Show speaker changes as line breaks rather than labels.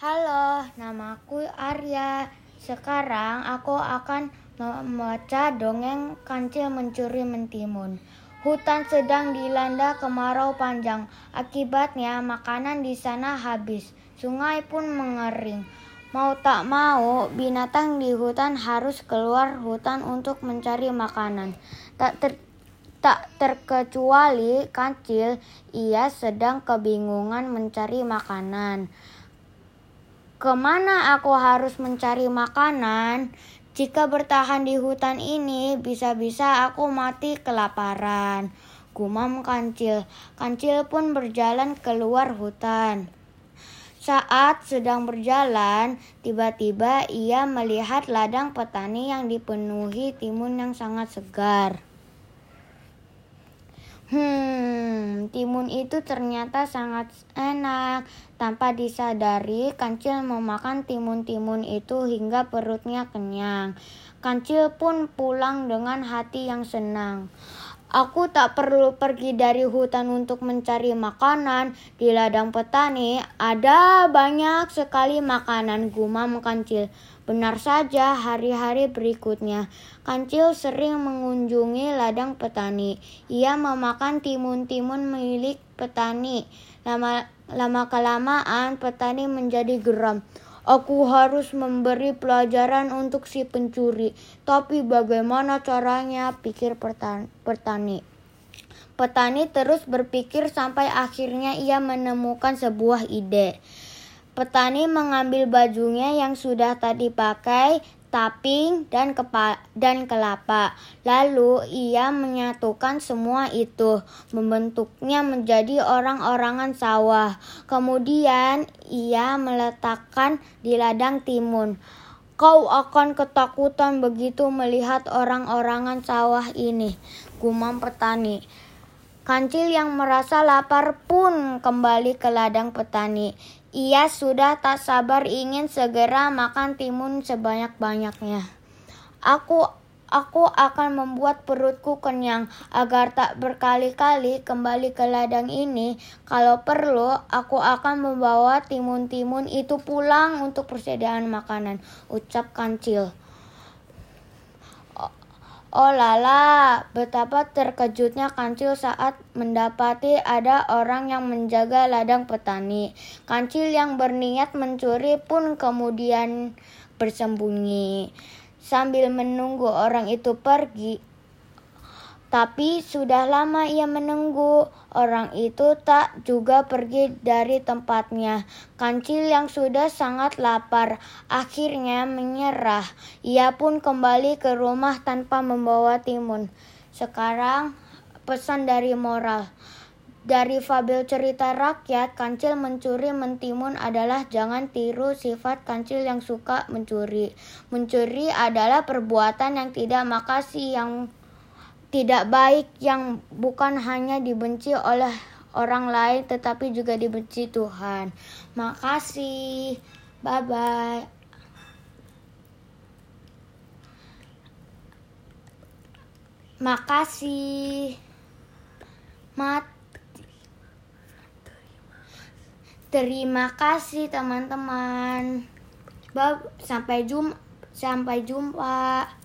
Halo, namaku Arya. Sekarang aku akan membaca dongeng kancil mencuri mentimun. Hutan sedang dilanda kemarau panjang. Akibatnya makanan di sana habis. Sungai pun mengering. Mau tak mau, binatang di hutan harus keluar hutan untuk mencari makanan. Tak ter tak terkecuali kancil, ia sedang kebingungan mencari makanan. Ke mana aku harus mencari makanan? Jika bertahan di hutan ini, bisa-bisa aku mati kelaparan. Gumam kancil. Kancil pun berjalan keluar hutan. Saat sedang berjalan, tiba-tiba ia melihat ladang petani yang dipenuhi timun yang sangat segar. Hmm, timun itu ternyata sangat enak. Tanpa disadari, kancil memakan timun-timun itu hingga perutnya kenyang. Kancil pun pulang dengan hati yang senang. Aku tak perlu pergi dari hutan untuk mencari makanan. Di ladang petani ada banyak sekali makanan gumam kancil. Benar saja hari-hari berikutnya. Kancil sering mengunjungi ladang petani. Ia memakan timun-timun milik petani. Lama lama kelamaan petani menjadi geram. Aku harus memberi pelajaran untuk si pencuri. Tapi bagaimana caranya? Pikir petani. Petani terus berpikir sampai akhirnya ia menemukan sebuah ide. Petani mengambil bajunya yang sudah tadi pakai, taping, dan, kepa dan kelapa. Lalu ia menyatukan semua itu, membentuknya menjadi orang-orangan sawah. Kemudian ia meletakkan di ladang timun. Kau akan ketakutan begitu melihat orang-orangan sawah ini, gumam petani. Kancil yang merasa lapar pun kembali ke ladang petani. Ia sudah tak sabar ingin segera makan timun sebanyak-banyaknya. Aku aku akan membuat perutku kenyang agar tak berkali-kali kembali ke ladang ini. Kalau perlu, aku akan membawa timun-timun itu pulang untuk persediaan makanan, ucap kancil. Oh lala, betapa terkejutnya Kancil saat mendapati ada orang yang menjaga ladang petani. Kancil yang berniat mencuri pun kemudian bersembunyi. Sambil menunggu orang itu pergi, tapi sudah lama ia menunggu. Orang itu tak juga pergi dari tempatnya. Kancil yang sudah sangat lapar akhirnya menyerah. Ia pun kembali ke rumah tanpa membawa timun. Sekarang pesan dari moral. Dari fabel cerita rakyat, kancil mencuri mentimun adalah jangan tiru sifat kancil yang suka mencuri. Mencuri adalah perbuatan yang tidak makasih yang tidak baik yang bukan hanya dibenci oleh orang lain tetapi juga dibenci Tuhan. Makasih. Bye bye. Makasih. Mat. Terima kasih teman-teman. Sampai jumpa. Sampai jumpa.